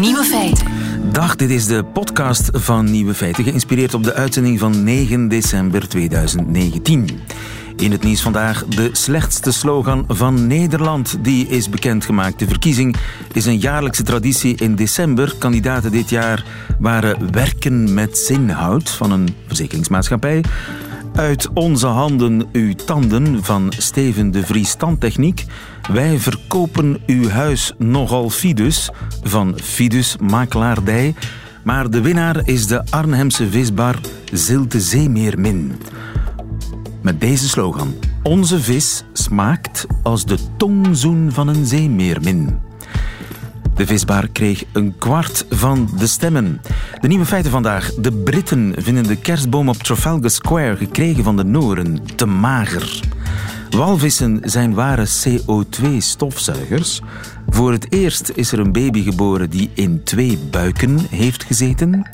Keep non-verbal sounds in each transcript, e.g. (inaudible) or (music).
Nieuwe feiten. Dag, dit is de podcast van Nieuwe Feiten, geïnspireerd op de uitzending van 9 december 2019. In het nieuws vandaag de slechtste slogan van Nederland. Die is bekendgemaakt. De verkiezing is een jaarlijkse traditie in december. Kandidaten dit jaar waren Werken met Zinhoud van een verzekeringsmaatschappij. Uit onze handen uw tanden van Steven de Vries Tandtechniek. Wij verkopen uw huis nogal Fidus van Fidus Makelaardij. Maar de winnaar is de Arnhemse visbar Zilte Zeemeermin. Met deze slogan. Onze vis smaakt als de tongzoen van een zeemeermin. De visbar kreeg een kwart van de stemmen. De nieuwe feiten vandaag. De Britten vinden de kerstboom op Trafalgar Square gekregen van de Noren te mager. Walvissen zijn ware CO2-stofzuigers. Voor het eerst is er een baby geboren die in twee buiken heeft gezeten.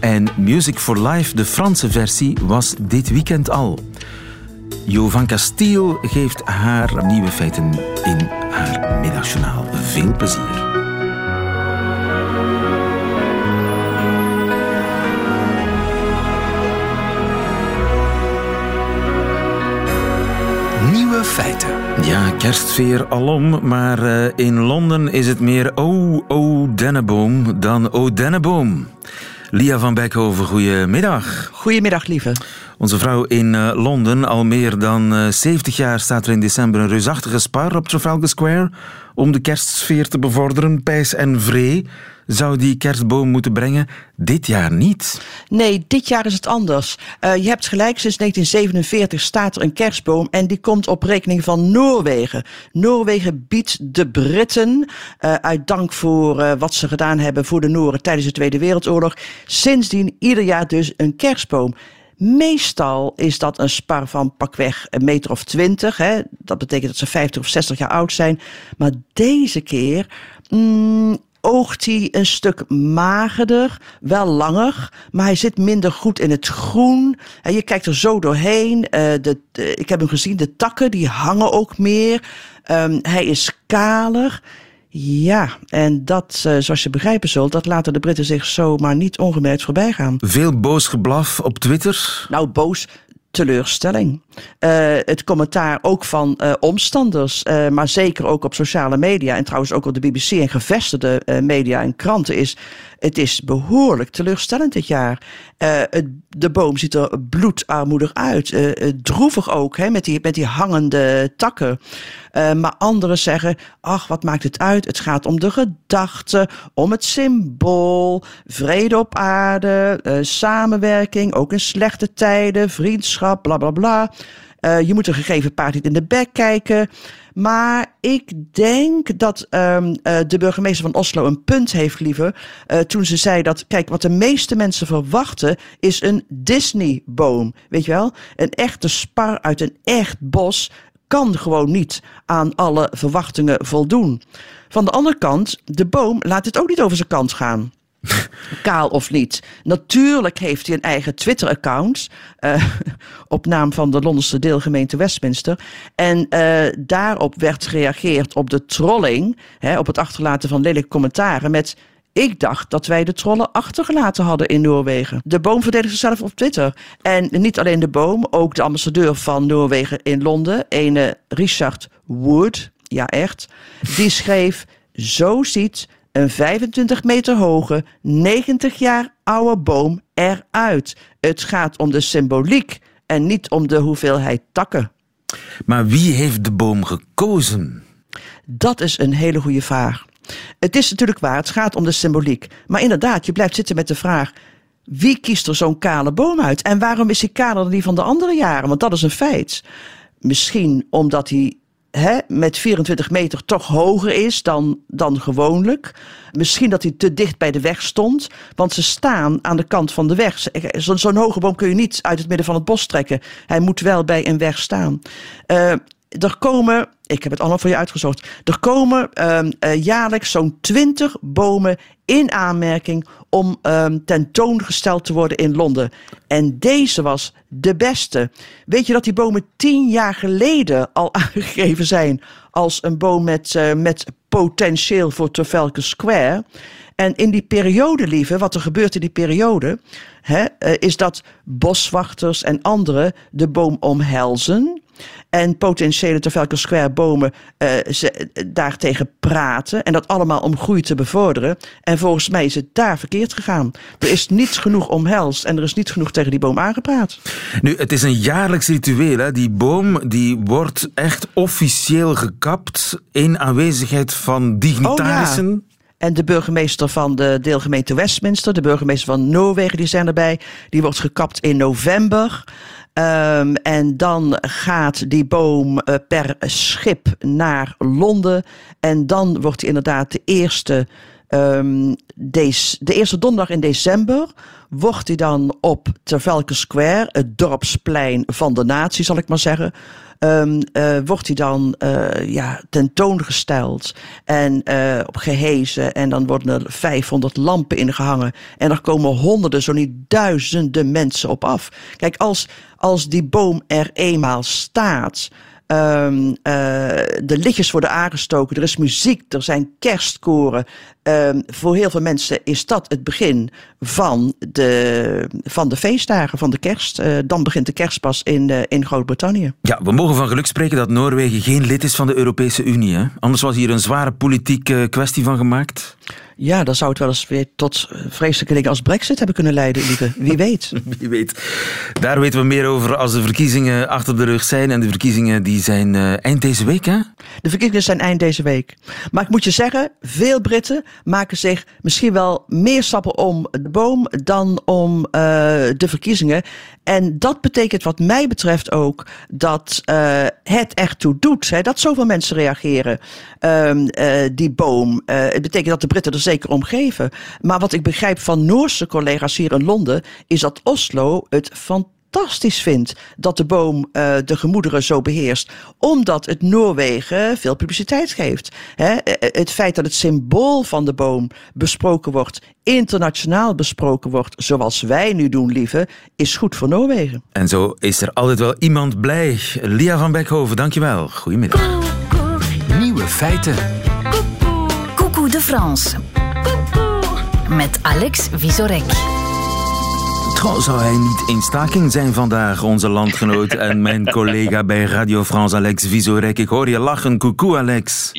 En Music for Life, de Franse versie, was dit weekend al. Jo van Castiel geeft haar nieuwe feiten in haar middagjournaal. Veel plezier. Nieuwe feiten. Ja, kerstveer alom, maar uh, in Londen is het meer oh, oh, dennenboom dan oh, dennenboom. Lia van Beckhoven, goedemiddag. Goedemiddag, lieve. Onze vrouw in uh, Londen, al meer dan uh, 70 jaar staat er in december een reusachtige spar op Trafalgar Square om de kerstsfeer te bevorderen. Pijs en Vree zou die kerstboom moeten brengen. Dit jaar niet. Nee, dit jaar is het anders. Uh, je hebt gelijk, sinds 1947 staat er een kerstboom en die komt op rekening van Noorwegen. Noorwegen biedt de Britten, uit dank voor wat ze gedaan hebben voor de Nooren tijdens de Tweede Wereldoorlog, sindsdien ieder jaar dus een kerstboom. Meestal is dat een spar van pakweg een meter of twintig. Hè. Dat betekent dat ze 50 of 60 jaar oud zijn. Maar deze keer mm, oogt hij een stuk magerder, wel langer, maar hij zit minder goed in het groen. En je kijkt er zo doorheen. Uh, de, ik heb hem gezien, de takken die hangen ook meer. Um, hij is kaler. Ja, en dat, uh, zoals je begrijpen zult, dat laten de Britten zich zomaar niet ongemerkt voorbij gaan. Veel boos geblaf op Twitter? Nou, boos teleurstelling. Uh, het commentaar ook van uh, omstanders, uh, maar zeker ook op sociale media en trouwens ook op de BBC en gevestigde media en kranten is: het is behoorlijk teleurstellend dit jaar. De boom ziet er bloedarmoedig uit, droevig ook, hè, met, die, met die hangende takken. maar anderen zeggen: ach, wat maakt het uit? Het gaat om de gedachte, om het symbool, vrede op aarde, samenwerking, ook in slechte tijden, vriendschap, bla bla bla. Uh, je moet een gegeven paard niet in de bek kijken. Maar ik denk dat um, uh, de burgemeester van Oslo een punt heeft, lieve. Uh, toen ze zei dat, kijk, wat de meeste mensen verwachten is een Disney-boom. Weet je wel? Een echte spar uit een echt bos kan gewoon niet aan alle verwachtingen voldoen. Van de andere kant, de boom laat het ook niet over zijn kant gaan. (laughs) Kaal of niet. Natuurlijk heeft hij een eigen Twitter-account. Uh, (laughs) op naam van de Londense deelgemeente Westminster. En uh, daarop werd gereageerd op de trolling. Hè, op het achterlaten van lelijke commentaren. Met. Ik dacht dat wij de trollen achtergelaten hadden in Noorwegen. De boom verdedigt zichzelf op Twitter. En niet alleen de boom, ook de ambassadeur van Noorwegen in Londen, ene Richard Wood, ja echt, die schreef: Zo ziet een 25 meter hoge, 90 jaar oude boom eruit. Het gaat om de symboliek en niet om de hoeveelheid takken. Maar wie heeft de boom gekozen? Dat is een hele goede vraag. Het is natuurlijk waar, het gaat om de symboliek. Maar inderdaad, je blijft zitten met de vraag: wie kiest er zo'n kale boom uit? En waarom is hij kaler dan die van de andere jaren? Want dat is een feit. Misschien omdat hij hè, met 24 meter toch hoger is dan, dan gewoonlijk. Misschien dat hij te dicht bij de weg stond, want ze staan aan de kant van de weg. Zo'n zo hoge boom kun je niet uit het midden van het bos trekken. Hij moet wel bij een weg staan. Uh, er komen, ik heb het allemaal voor je uitgezocht, er komen um, jaarlijks zo'n 20 bomen in aanmerking om um, tentoongesteld te worden in Londen. En deze was de beste. Weet je dat die bomen tien jaar geleden al (laughs) aangegeven zijn als een boom met, uh, met potentieel voor Trafalgar Square? En in die periode, lieve, wat er gebeurt in die periode, hè, is dat boswachters en anderen de boom omhelzen. En potentiële Trafalgar Square bomen uh, ze, daartegen praten. En dat allemaal om groei te bevorderen. En volgens mij is het daar verkeerd gegaan. Er is niet genoeg omhelst en er is niet genoeg tegen die boom aangepraat. Nu, het is een jaarlijks ritueel. Hè? Die boom die wordt echt officieel gekapt in aanwezigheid van dignitarissen. Oh, ja. En de burgemeester van de deelgemeente Westminster, de burgemeester van Noorwegen, die zijn erbij. Die wordt gekapt in november. Um, en dan gaat die boom uh, per schip naar Londen. En dan wordt inderdaad de eerste, deze, de eerste donderdag in december. Wordt hij dan op Trafalgar Square, het dorpsplein van de natie, zal ik maar zeggen um, uh, wordt hij dan uh, ja, tentoongesteld en uh, op gehezen. En dan worden er 500 lampen ingehangen. En er komen honderden, zo niet duizenden mensen op af. Kijk, als, als die boom er eenmaal staat. Um, uh, de lichtjes worden aangestoken, er is muziek, er zijn kerstkoren. Um, voor heel veel mensen is dat het begin van de, van de feestdagen, van de kerst. Uh, dan begint de kerst pas in, uh, in Groot-Brittannië. Ja, we mogen van geluk spreken dat Noorwegen geen lid is van de Europese Unie. Anders was hier een zware politieke kwestie van gemaakt. Ja, dan zou het wel eens weer tot vreselijke dingen als brexit hebben kunnen leiden, lieve. Wie weet. (laughs) Wie weet. Daar weten we meer over als de verkiezingen achter de rug zijn. En de verkiezingen die zijn uh, eind deze week, hè? De verkiezingen zijn eind deze week. Maar ik moet je zeggen, veel Britten maken zich misschien wel meer stappen om de boom dan om uh, de verkiezingen. En dat betekent wat mij betreft ook dat uh, het echt toe doet. Hè, dat zoveel mensen reageren. Um, die boom. het betekent dat de Britten er zeker om geven. Maar wat ik begrijp van Noorse collega's hier in Londen, is dat Oslo het fantastisch vindt dat de boom uh, de gemoederen zo beheerst, omdat het Noorwegen veel publiciteit geeft. He, het feit dat het symbool van de boom besproken wordt, internationaal besproken wordt, zoals wij nu doen, lieve, is goed voor Noorwegen. En zo is er altijd wel iemand blij. Lia van Beckhoven, dankjewel. Goedemiddag. Nieuwe feiten. De France. Met Alex Visorek. Trouw, zou hij niet in staking zijn vandaag, onze landgenoot (laughs) en mijn collega bij Radio France, Alex Visorek? Ik hoor je lachen. Coucou, Alex.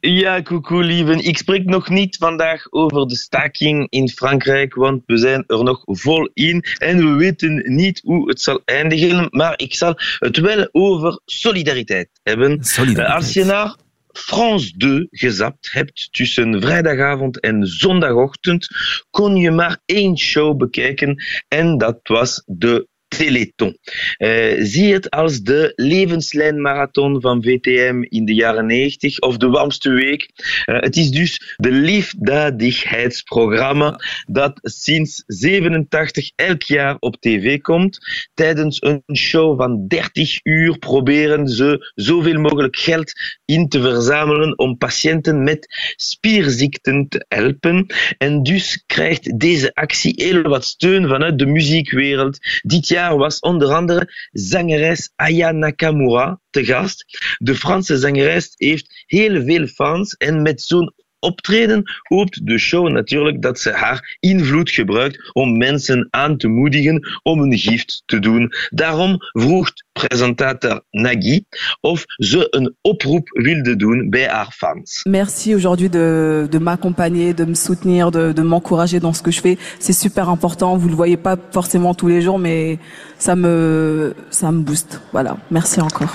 Ja, coucou lieven. Ik spreek nog niet vandaag over de staking in Frankrijk, want we zijn er nog vol in en we weten niet hoe het zal eindigen. Maar ik zal het wel over solidariteit hebben. Solidariteit. Als je naar France 2 gezapt hebt tussen vrijdagavond en zondagochtend, kon je maar één show bekijken en dat was de Teleton. Uh, zie het als de levenslijnmarathon van VTM in de jaren 90 of de warmste week. Uh, het is dus de liefdadigheidsprogramma dat sinds 87 elk jaar op tv komt. Tijdens een show van 30 uur proberen ze zoveel mogelijk geld in te verzamelen om patiënten met spierziekten te helpen. En dus krijgt deze actie heel wat steun vanuit de muziekwereld. Dit jaar was onder andere zangeres Aya Nakamura te gast. De Franse zangeres heeft heel veel fans en met zo'n optreden hoopt de show natuurlijk dat ze haar invloed gebruikt om mensen aan te moedigen om een gift te doen. Daarom vroeg presentator Nagui of ze een oproep wilde doen bij haar fans. Merci aujourd'hui de, de m'accompagner, de me soutenir, de, de m'encourager dans ce que je fais. C'est super important. Vous le voyez pas forcément tous les jours, mais ça me, ça me booste. Voilà. Merci encore.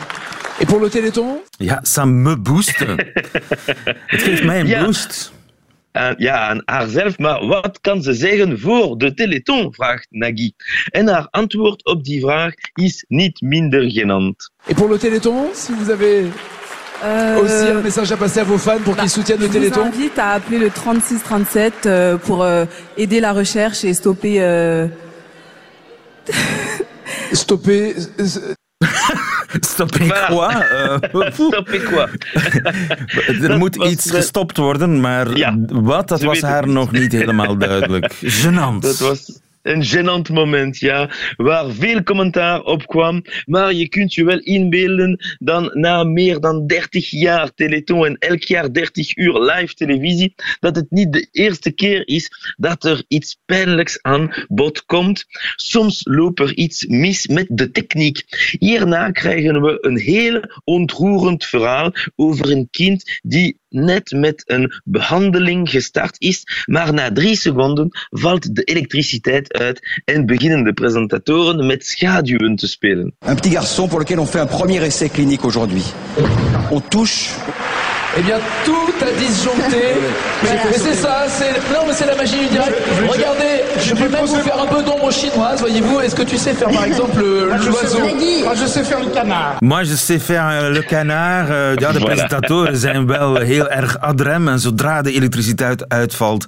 Et pour le Téléthon Ja, ça me boost. (laughs) Het geeft mij een Ja. boost. Uh, ja, aan haarzelf, maar wat kan ze zeggen voor de Teleton? vraagt Nagui. En haar antwoord op die vraag is niet minder genant. Et pour le Téléthon, si vous avez Euh, aussi un message à passer à vos fans pour bah, qu'ils soutiennent le je vous Téléthon invite à appeler le 3637 euh, pour euh, aider la recherche et stopper. euh, Stopper. Stop ik quoi? Uh, (laughs) Stop ik quoi? (laughs) er moet iets gestopt worden, maar ja, wat, dat was haar nog niet helemaal duidelijk. (laughs) Genant. Dat was een gênant moment, ja, waar veel commentaar op kwam. Maar je kunt je wel inbeelden dan na meer dan 30 jaar Teleton en elk jaar 30 uur live televisie, dat het niet de eerste keer is dat er iets pijnlijks aan bod komt. Soms loopt er iets mis met de techniek. Hierna krijgen we een heel ontroerend verhaal over een kind die net met een behandeling gestart is, maar na drie seconden valt de elektriciteit uit en beginnen de presentatoren met schaduwen te spelen. Un petit garçon pour lequel on fait un premier essai clinique aujourd'hui. On touche eh bien, tout a disjoncté. (laughs) mais, c'est ça, c'est non, mais c'est la magie du direct. Regardez, je peux même vous faire un peu d'ombre chinoise, voyez-vous. Est-ce que tu sais faire, par (laughs) exemple, l'oiseau Moi, je sais faire le canard. Moi, je sais faire le canard. Ja, de presentatoren zijn wel heel erg adrem. En zodra de elektriciteit uitvalt,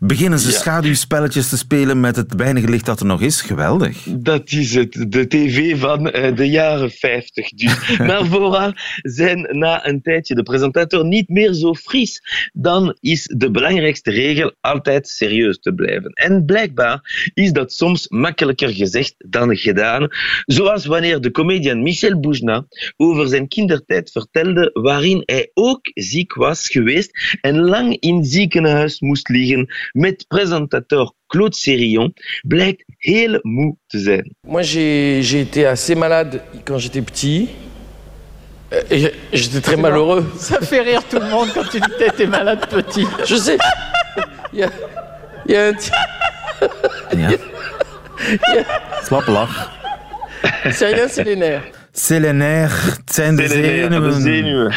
beginnen ze schaduwspelletjes te spelen met het weinige licht dat er nog is. Geweldig. Dat is het. De tv van uh, de jaren 50 dus. (laughs) maar vooral zijn na een tijdje de presentatoren niet meer zo fris, dan is de belangrijkste regel altijd serieus te blijven. En blijkbaar is dat soms makkelijker gezegd dan gedaan, zoals wanneer de comedian Michel Boujna over zijn kindertijd vertelde waarin hij ook ziek was geweest en lang in ziekenhuis moest liggen met presentator Claude Sérillon, blijkt heel moe te zijn. Moi, j'ai été assez malade quand j'étais petit. Euh, j'étais très malheureux. Ça fait rire tout le monde quand tu dis que t'étais malade petit. Je sais. Il y a, il y a un type. Ja. Slaplach. C'est rien, c'est les nerfs. Selenair, het zijn de zenuwen. De zenuwen.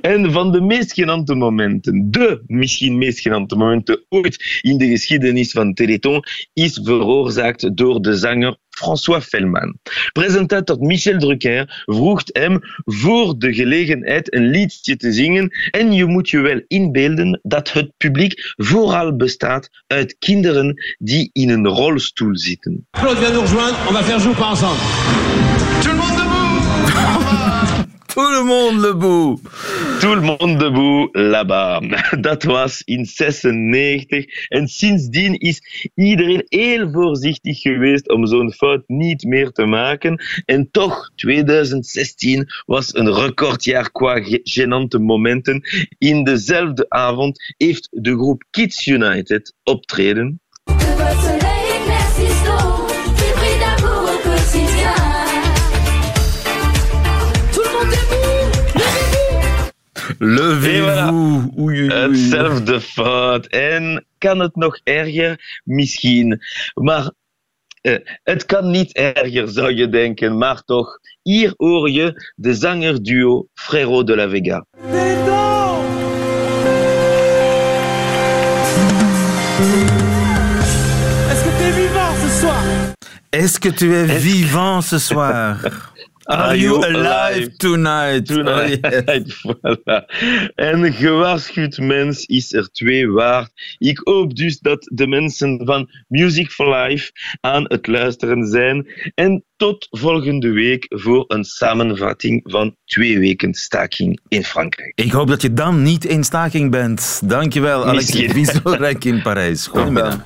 en van de meest genante momenten, de misschien meest genante momenten ooit in de geschiedenis van Teleton, is veroorzaakt door de zanger François Fellman. Presentator Michel Drucker vroeg hem voor de gelegenheid een liedje te zingen en je moet je wel inbeelden dat het publiek vooral bestaat uit kinderen die in een rolstoel zitten. Claude vient nous rejoindre, on va faire jouer ensemble. Tout le monde debout. Tout le monde debout là-bas. (laughs) Dat was in 96. En sindsdien is iedereen heel voorzichtig geweest om zo'n fout niet meer te maken. En toch, 2016 was een recordjaar qua genante momenten. In dezelfde avond heeft de groep Kids United optreden. Levez-vous. Voilà. Hetzelfde fout. En kan het nog erger? Misschien. Maar uh, het kan niet erger, zou je denken. Maar toch, hier hoor je de zangerduo Frero de la Vega. Est-ce que tu es vivant ce soir Are you alive tonight? tonight. Oh, yes. (laughs) voilà. En gewaarschuwd mens is er twee waard. Ik hoop dus dat de mensen van Music for Life aan het luisteren zijn. En tot volgende week voor een samenvatting van twee weken staking in Frankrijk. Ik hoop dat je dan niet in staking bent. Dankjewel, Alex Vizorek in Parijs. (laughs) Goedemiddag.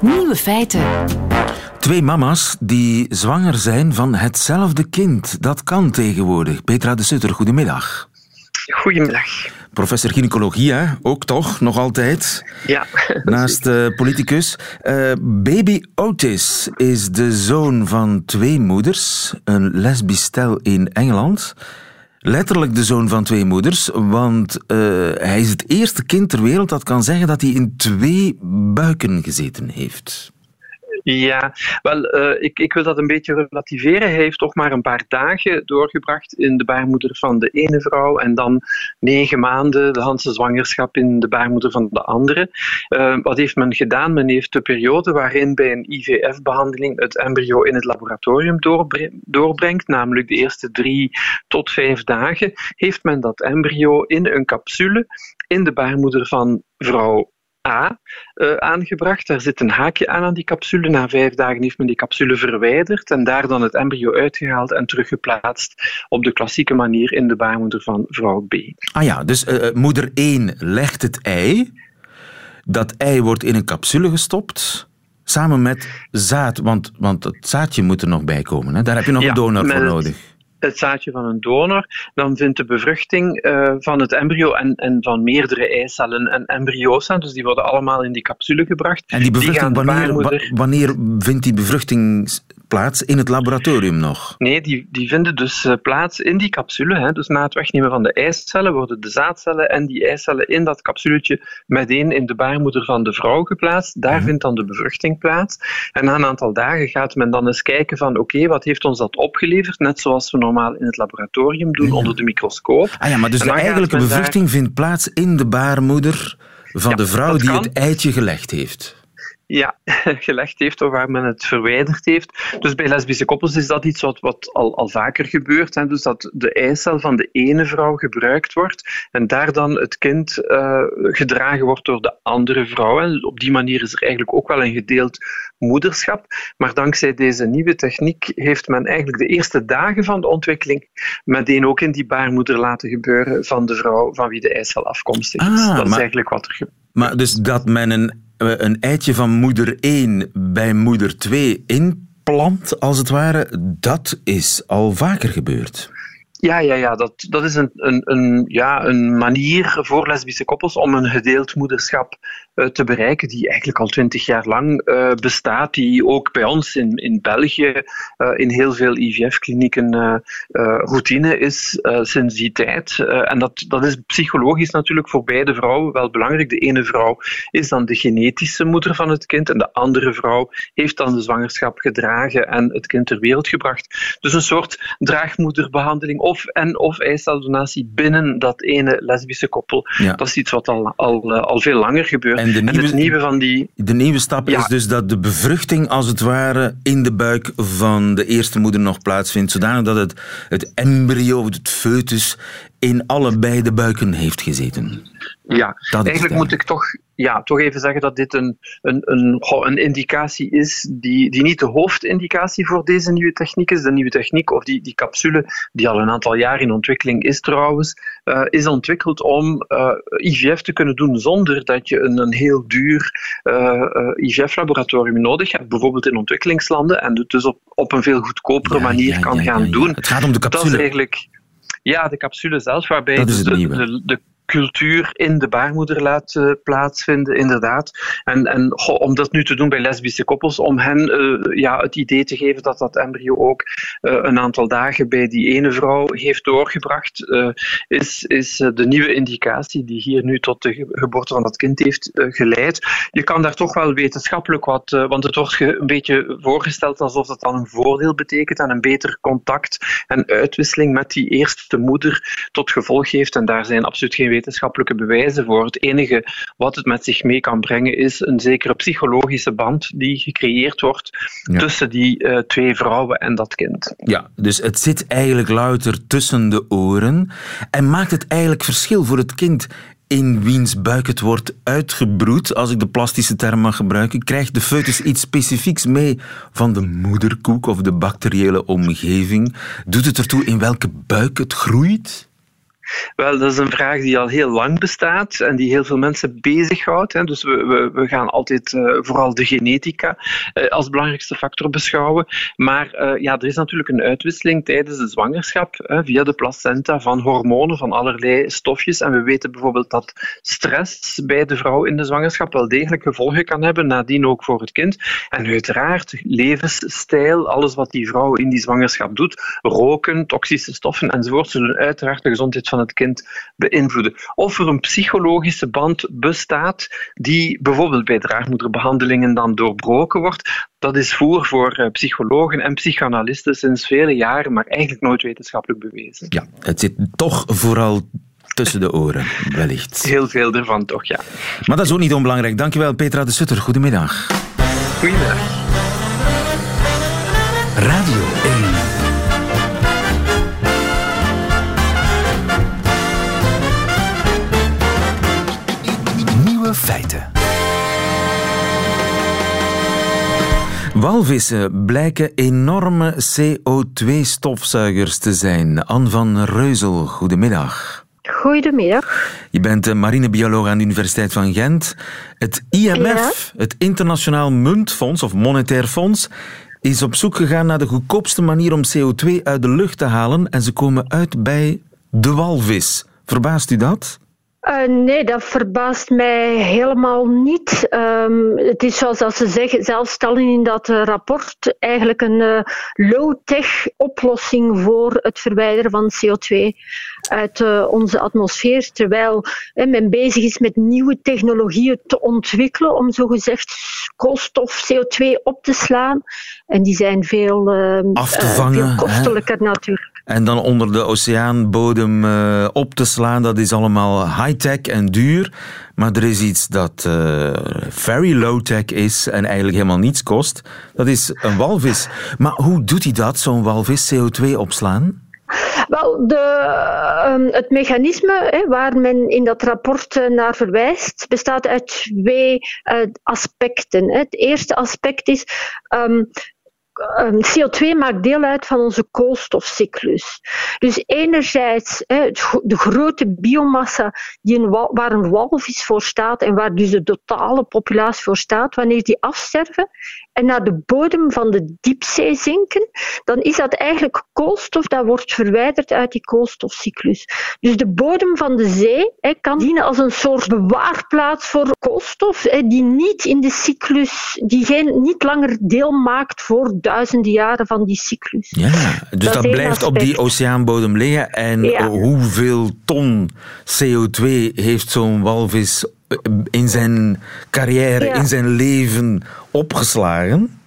Nieuwe feiten. Twee mama's die zwanger zijn van hetzelfde kind. Dat kan tegenwoordig. Petra de Sutter, goedemiddag. Goedemiddag. Professor gynaecologie, hè? ook toch, nog altijd. Ja. Naast uh, politicus. Uh, baby Otis is de zoon van twee moeders, een lesbisch stel in Engeland. Letterlijk de zoon van twee moeders, want uh, hij is het eerste kind ter wereld dat kan zeggen dat hij in twee buiken gezeten heeft. Ja, wel, uh, ik, ik wil dat een beetje relativeren. Hij heeft toch maar een paar dagen doorgebracht in de baarmoeder van de ene vrouw en dan negen maanden de Hanse zwangerschap in de baarmoeder van de andere. Uh, wat heeft men gedaan? Men heeft de periode waarin bij een IVF-behandeling het embryo in het laboratorium doorbrengt, namelijk de eerste drie tot vijf dagen, heeft men dat embryo in een capsule in de baarmoeder van vrouw A uh, aangebracht. Daar zit een haakje aan aan die capsule. Na vijf dagen heeft men die capsule verwijderd en daar dan het embryo uitgehaald en teruggeplaatst op de klassieke manier in de baarmoeder van vrouw B. Ah ja, dus uh, moeder 1 legt het ei. Dat ei wordt in een capsule gestopt. Samen met zaad, want, want het zaadje moet er nog bij komen. Hè? Daar heb je nog een donor voor nodig het zaadje van een donor, dan vindt de bevruchting uh, van het embryo en, en van meerdere eicellen en embryo's aan. Dus die worden allemaal in die capsule gebracht. En die bevruchting, die wanneer, wanneer vindt die bevruchting plaats in het laboratorium nog? Nee, die, die vinden dus uh, plaats in die capsule. Hè. Dus na het wegnemen van de eicellen worden de zaadcellen en die eicellen in dat capsuletje meteen in de baarmoeder van de vrouw geplaatst. Daar mhm. vindt dan de bevruchting plaats. En na een aantal dagen gaat men dan eens kijken van oké, wat heeft ons dat opgeleverd? Net zoals we normaal in het laboratorium doen onder de microscoop. Ah ja, maar dus de eigenlijke bevruchting vindt plaats in de baarmoeder van de vrouw die het eitje gelegd heeft ja, (laughs) gelegd heeft of waar men het verwijderd heeft. Dus bij lesbische koppels is dat iets wat, wat al, al vaker gebeurt. Hè? Dus dat de eicel van de ene vrouw gebruikt wordt en daar dan het kind uh, gedragen wordt door de andere vrouw. En op die manier is er eigenlijk ook wel een gedeeld moederschap. Maar dankzij deze nieuwe techniek heeft men eigenlijk de eerste dagen van de ontwikkeling meteen ook in die baarmoeder laten gebeuren van de vrouw van wie de eicel afkomstig is. Ah, dat is eigenlijk wat er gebeurt. Maar dus dat men een eh, een eitje van moeder 1 bij moeder 2 inplant, als het ware, dat is al vaker gebeurd. Ja, ja, ja dat, dat is een, een, een, ja, een manier voor lesbische koppels om een gedeeld moederschap te bereiken, die eigenlijk al twintig jaar lang uh, bestaat, die ook bij ons in, in België uh, in heel veel IVF-klinieken routine is sinds die tijd. en dat, dat is psychologisch natuurlijk voor beide vrouwen wel belangrijk. De ene vrouw is dan de genetische moeder van het kind en de andere vrouw heeft dan de zwangerschap gedragen en het kind ter wereld gebracht. Dus een soort draagmoederbehandeling of, en of eiceldonatie binnen dat ene lesbische koppel. Dat is iets wat al, al, al veel langer gebeurt. En, de nieuwe, het nieuwe van die... De nieuwe stap is dus dat de bevruchting als het ware in de buik van de eerste moeder nog plaatsvindt, zodanig dat het, het embryo, het foetus, in allebei de buiken heeft gezeten. Ja, eigenlijk moet ik toch ja, toch even zeggen dat dit een, een, een, een indicatie is die, die niet de hoofdindicatie voor deze nieuwe techniek is. De nieuwe techniek, of die, die capsule, die al een aantal jaar in ontwikkeling is trouwens, uh, is ontwikkeld om uh, eh, IVF te kunnen doen zonder dat je een, een heel duur uh, eh, IVF-laboratorium nodig hebt, bijvoorbeeld in ontwikkelingslanden, en het dus op, op een veel goedkopere manier kan gaan doen. Het gaat om de capsule. Dat is eigenlijk... Ja, de capsule zelf, waarbij de, de, de, cultuur in de baarmoeder laat uh, plaatsvinden, inderdaad. En, en om dat nu te doen bij lesbische koppels, om hen uh, ja, het idee te geven dat dat embryo ook uh, een aantal dagen bij die ene vrouw heeft doorgebracht, is, is de nieuwe indicatie die hier nu tot de geboorte van dat kind heeft geleid. Je kan daar toch wel wetenschappelijk wat, want het wordt een beetje voorgesteld alsof dat dan een voordeel betekent en een beter contact en uitwisseling met die eerste moeder tot gevolg heeft. En daar zijn absoluut geen wetenschappelijke bewijzen voor. Het enige wat het met zich mee kan brengen is een zekere psychologische band die gecreëerd wordt tussen die uh, twee vrouwen en dat kind. Ja, dus het zit eigenlijk louter tussen de oren en maakt het eigenlijk verschil voor het kind in wiens buik het wordt uitgebroed, als ik de plastische term mag gebruiken, krijgt de foetus iets specifieks mee van de moederkoek of de bacteriële omgeving? Doet het ertoe in welke buik het groeit? Wel, dat is een vraag die al heel lang bestaat en die heel veel mensen bezighoudt. Hè. Dus we, we, we gaan altijd uh, vooral de genetica uh, als belangrijkste factor beschouwen. Maar uh, ja, er is natuurlijk een uitwisseling tijdens de zwangerschap via de placenta van hormonen, van allerlei stofjes. En we weten bijvoorbeeld dat stress bij de vrouw in de zwangerschap wel degelijk gevolgen kan hebben, nadien ook voor het kind. En uiteraard levensstijl, alles wat die vrouw in die zwangerschap doet, roken, toxische stoffen enzovoort, zullen uiteraard de gezondheid van van het kind beïnvloeden. Of er een psychologische band bestaat die bijvoorbeeld bij draagmoederbehandelingen dan doorbroken wordt. Dat is voer voor eh, psychologen en psychoanalisten sinds vele jaren, maar eigenlijk nooit wetenschappelijk bewezen. Ja, het zit toch vooral tussen de oren, wellicht. Heel veel ervan toch, ja. Maar dat is ook niet onbelangrijk. Dankjewel, Petra de Sutter. Goedemiddag. Goedemiddag. Radio Walvissen blijken enorme CO2-stofzuigers te zijn. Anne van Reuzel, goedemiddag. Goedemiddag. Je bent marinebioloog aan de Universiteit van Gent. Het IMF, het Internationaal Muntfonds of Monetair Fonds, is op zoek gegaan naar de goedkoopste manier om CO2 uit de lucht te halen en ze komen uit bij de walvis. Verbaast u dat? Uh, nee, dat verbaast mij helemaal niet. Um, het is zoals dat ze zeggen, zelf stellen in dat uh, rapport eigenlijk een uh, low-tech oplossing voor het verwijderen van CO2 uit onze atmosfeer. Terwijl men bezig is met nieuwe technologieën te ontwikkelen om zogezegd koolstof, CO2 op te slaan. En die zijn veel, ehm, Af te vangen, veel kostelijker natuurlijk. En dan onder de oceaanbodem uh, op te slaan, dat is allemaal high-tech en duur. Maar er is iets dat uh, very low-tech is en eigenlijk helemaal niets kost. Dat is een walvis. Maar hoe doet hij dat, zo'n walvis, CO2 opslaan? Wel, de, um, het mechanisme waar men in dat rapport naar verwijst, bestaat uit twee aspecten. Het eerste aspect is Ehm, CO2 maakt deel uit van onze koolstofcyclus. Dus enerzijds de grote biomassa die waar een walvis voor staat en waar dus de totale populatie voor staat, wanneer die afsterven en naar de bodem van de diepzee zinken, dan is dat eigenlijk koolstof dat wordt verwijderd uit die koolstofcyclus. Dus de bodem van de zee kan dienen als een soort bewaarplaats voor koolstof die niet in de cyclus, die geen, niet langer deel maakt voor duizenden jaren van die cyclus. Ja, dus dat, blijft op die oceaanbodem liggen. En hoeveel ton CO2 heeft zo'n walvis in zijn carrière, in zijn leven opgeslagen?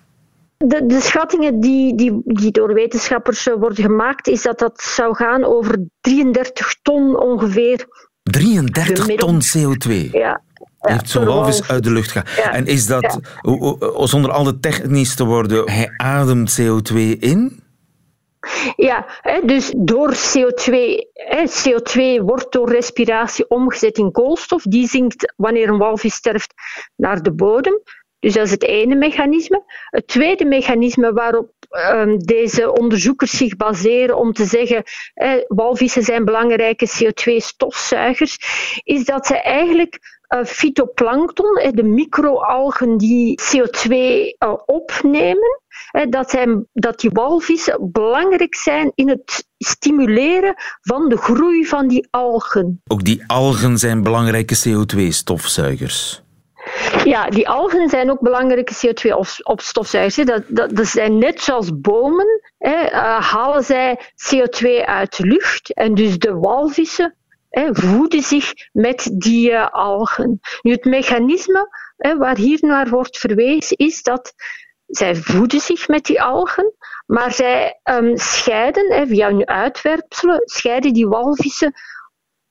De, de, schattingen die, die, die door wetenschappers worden gemaakt, is dat dat zou gaan over 33 ton ongeveer. 33 ton CO2? Ja, heeft zo'n walvis uit de lucht gegaan. En is dat, zonder al te technisch te worden, hij ademt CO2 in? Ja, dus door CO2, CO2 wordt door respiratie omgezet in koolstof. Die zinkt wanneer een walvis sterft naar de bodem. Dus dat is het ene mechanisme. Het tweede mechanisme waarop um, deze onderzoekers zich baseren om te zeggen eh, walvissen zijn belangrijke CO2-stofzuigers, is dat ze eigenlijk uh, fytoplankton, de microalgen die CO2 uh, opnemen, dat, zijn, dat die walvissen belangrijk zijn in het stimuleren van de groei van die algen. Ook die algen zijn belangrijke CO2-stofzuigers. Ja, die algen zijn ook belangrijke CO2-opstofzuigers. Dat, dat, dat, zijn net zoals bomen, hè, uh, halen zij CO2 uit de lucht. En dus de walvissen hè, voeden zich met die uh, algen. Nu, het mechanisme hè, waar hier naar wordt verwezen is dat zij voeden zich met die algen, maar zij um, scheiden hè, via hun uitwerpselen, scheiden die walvissen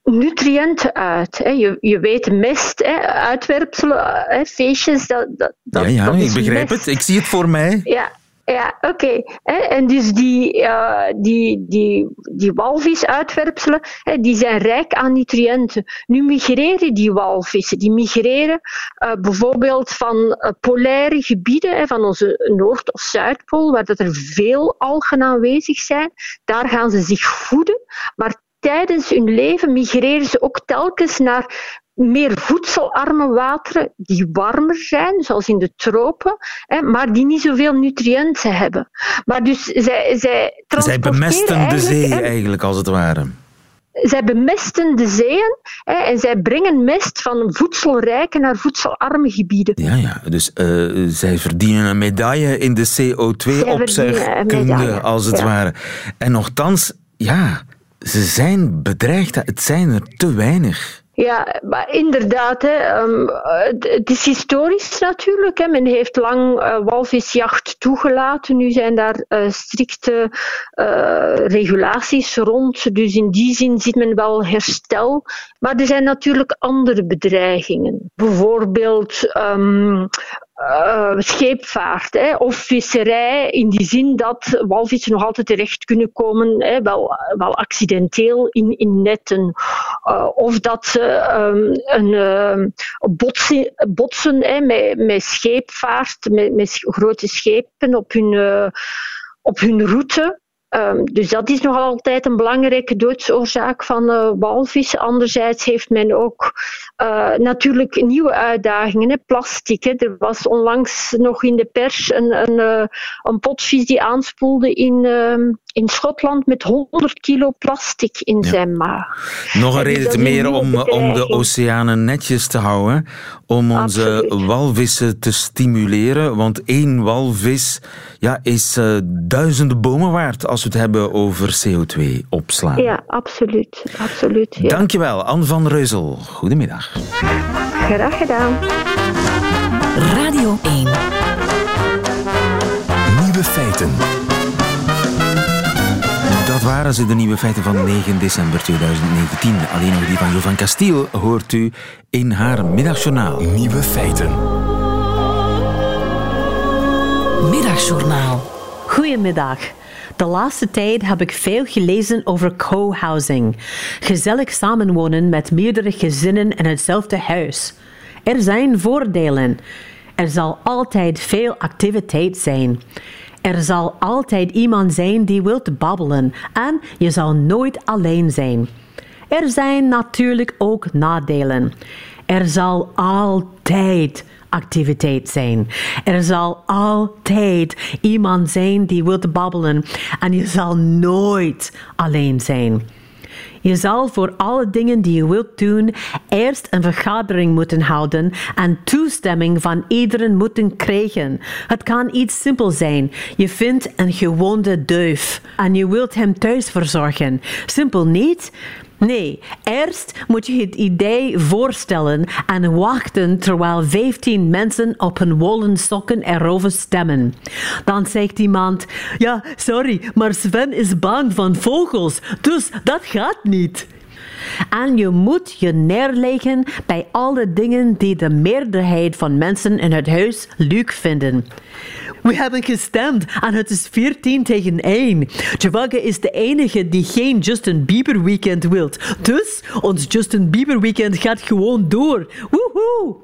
nutriënten uit. Hè. Je, je weet mest, hè, uitwerpselen, hè, feestjes, dat, dat, ja, ja, dat ik begrijp het. Ik zie het voor mij. Ja, ja, oké. En dus die, uh, die, die, die walvisuitwerpselen, die zijn rijk aan nutriënten. Nu migreren die walvissen. Die migreren uh, bijvoorbeeld van uh, polaire gebieden, van onze Noord- of Zuidpool, waar dat er veel algen aanwezig zijn. Daar gaan ze zich voeden. Maar tijdens hun leven migreren ze ook telkens naar meer voedselarme wateren die warmer zijn, zoals in de tropen, hè, maar die niet zoveel nutriënten hebben. Maar dus zij, zij, zij bemesten de zee eigenlijk, als het ware. Zij bemesten de zeeën hè, en zij brengen mest van voedselrijke naar voedselarme gebieden. Ja, ja. dus uh, zij verdienen een medaille in de CO2-opzuigkunde, als het ware. En nogthans, ja, ze zijn bedreigd. Het zijn er te weinig. Ja, maar inderdaad, hè, um, het is historisch natuurlijk. Hè. Men heeft lang uh, walvisjacht toegelaten. Nu zijn daar uh, strikte uh, regulaties rond. Dus in die zin ziet men wel herstel. Maar er zijn natuurlijk andere bedreigingen. Bijvoorbeeld um, uh, scheepvaart hè, of visserij, in die zin dat walvissen nog altijd terecht kunnen komen, hè, wel, wel accidenteel in, in netten. Uh, of dat ze um, een uh, botsen, botsen hè, met, met scheepvaart, met, met grote schepen op hun, op hun route. Um, dus dat is nog altijd een belangrijke doodsoorzaak van uh, walvissen. Anderzijds heeft men ook uh, natuurlijk nieuwe uitdagingen. Hè. Plastic. Er was onlangs nog in de pers een, een, uh, een potvis die aanspoelde in, in Schotland met 100 kilo plastic in zijn maag. Nog een reden te meer om, om de oceanen netjes te houden. Om onze Absoluut. walvissen te stimuleren. Want één walvis ja, is uh, duizenden bomen waard als we het hebben over CO2-opslaan. Ja, absoluut. absoluut ja. Dankjewel, Anne van Reuzel. Goedemiddag. Graag gedaan. Radio 1. Nieuwe feiten. Dat waren ze, de nieuwe feiten van 9 december 2019. Alleen nog die van Jovan Castiel hoort u in haar middagjournaal. Nieuwe feiten. Middagjournaal. Goedemiddag. De laatste tijd heb ik veel gelezen over co-housing. Gezellig samenwonen met meerdere gezinnen in hetzelfde huis. Er zijn voordelen. Er zal altijd veel activiteit zijn. Er zal altijd iemand zijn die wilt babbelen en je zal nooit alleen zijn. Er zijn natuurlijk ook nadelen. Er zal altijd activiteit zijn. Er zal altijd iemand zijn die wilt babbelen en je zal nooit alleen zijn. Je zal voor alle dingen die je wilt doen eerst een vergadering moeten houden en toestemming van iedereen moeten krijgen. Het kan iets simpel zijn. Je vindt een gewonde duif en je wilt hem thuis verzorgen. Simpel niet? Nee, eerst moet je het idee voorstellen en wachten terwijl 15 mensen op hun wollen sokken erover stemmen. Dan zegt iemand: Ja, sorry, maar Sven is bang van vogels, dus dat gaat niet. En je moet je neerleggen bij alle dingen die de meerderheid van mensen in het huis leuk vinden. We hebben gestemd en het is 14 tegen 1. Javaga is de enige die geen Justin Bieber weekend wilt. Dus ons Justin Bieber weekend gaat gewoon door. Woehoe!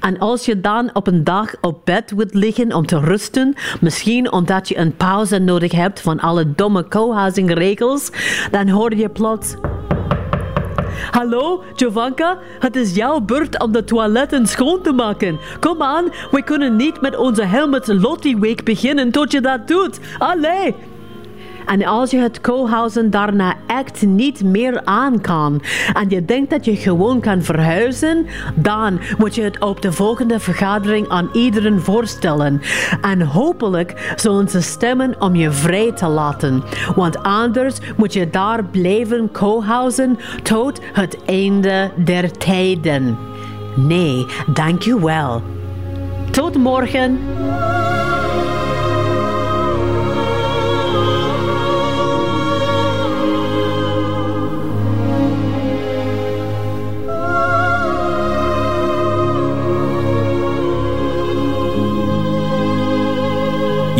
En als je dan op een dag op bed wilt liggen om te rusten, misschien omdat je een pauze nodig hebt van alle domme co-housing regels, dan hoor je plots... Hallo, Jovanka, het is jouw beurt om de toiletten schoon te maken. Kom aan, we kunnen niet met onze Helmet Lottie Week beginnen tot je dat doet. Allee! En als je het co-housen daarna echt niet meer aan kan en je denkt dat je gewoon kan verhuizen, dan moet je het op de volgende vergadering aan iedereen voorstellen. En hopelijk zullen ze stemmen om je vrij te laten. Want anders moet je daar blijven co-housen tot het einde der tijden. Nee, dank je wel. Tot morgen.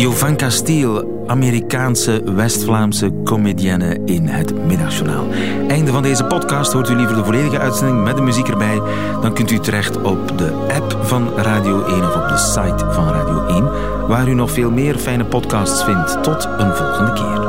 Jovan Castiel, Amerikaanse West-Vlaamse comedienne in het Middagjournaal. Einde van deze podcast. Hoort u liever de volledige uitzending met de muziek erbij? Dan kunt u terecht op de app van Radio 1 of op de site van Radio 1, waar u nog veel meer fijne podcasts vindt. Tot een volgende keer.